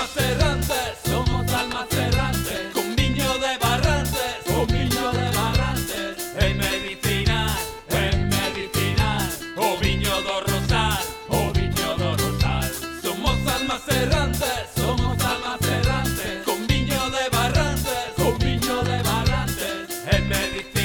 almas somos almas errantes, con niños de barrantes, con niños de barrantes, en medicina, en medicina, o viño do rosal, o viño do rosal, somos almas errantes, somos almas errantes, con niños de barrantes, con niños de barrantes, en medicina.